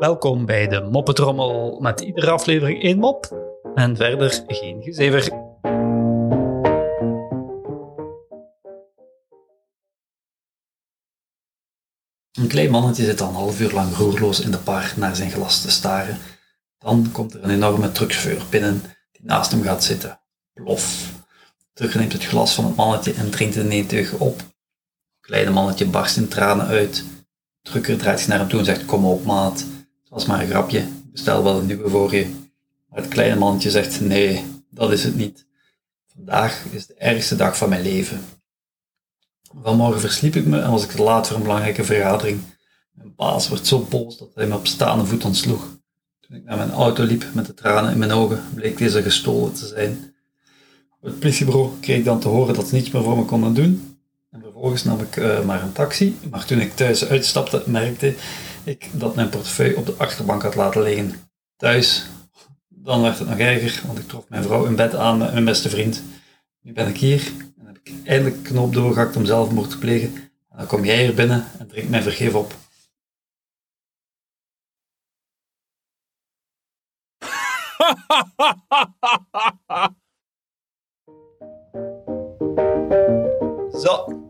Welkom bij de Moppetrommel met iedere aflevering één mop en verder geen gezever. Een klein mannetje zit al een half uur lang roerloos in de park naar zijn glas te staren. Dan komt er een enorme truckchauffeur binnen die naast hem gaat zitten. Plof. Trucker neemt het glas van het mannetje en drinkt het in op. Het kleine mannetje barst in tranen uit. Trucker draait zich naar hem toe en zegt: Kom op, maat. Het was maar een grapje. Bestel wel een nieuwe voor je. Maar het kleine mannetje zegt: Nee, dat is het niet. Vandaag is de ergste dag van mijn leven. Vanmorgen versliep ik me en was ik te laat voor een belangrijke vergadering. Mijn baas werd zo boos dat hij me op staande voet ontsloeg. Toen ik naar mijn auto liep met de tranen in mijn ogen, bleek deze gestolen te zijn. Op het politiebureau kreeg ik dan te horen dat ze niets meer voor me konden doen. En vervolgens nam ik eh, maar een taxi. Maar toen ik thuis uitstapte, merkte ik dat mijn portefeuille op de achterbank had laten liggen. Thuis, dan werd het nog erger, want ik trof mijn vrouw in bed aan met mijn beste vriend. Nu ben ik hier en heb ik eindelijk knoop doorgehakt om zelfmoord te plegen. En dan kom jij hier binnen en drinkt mijn vergif op. Zo,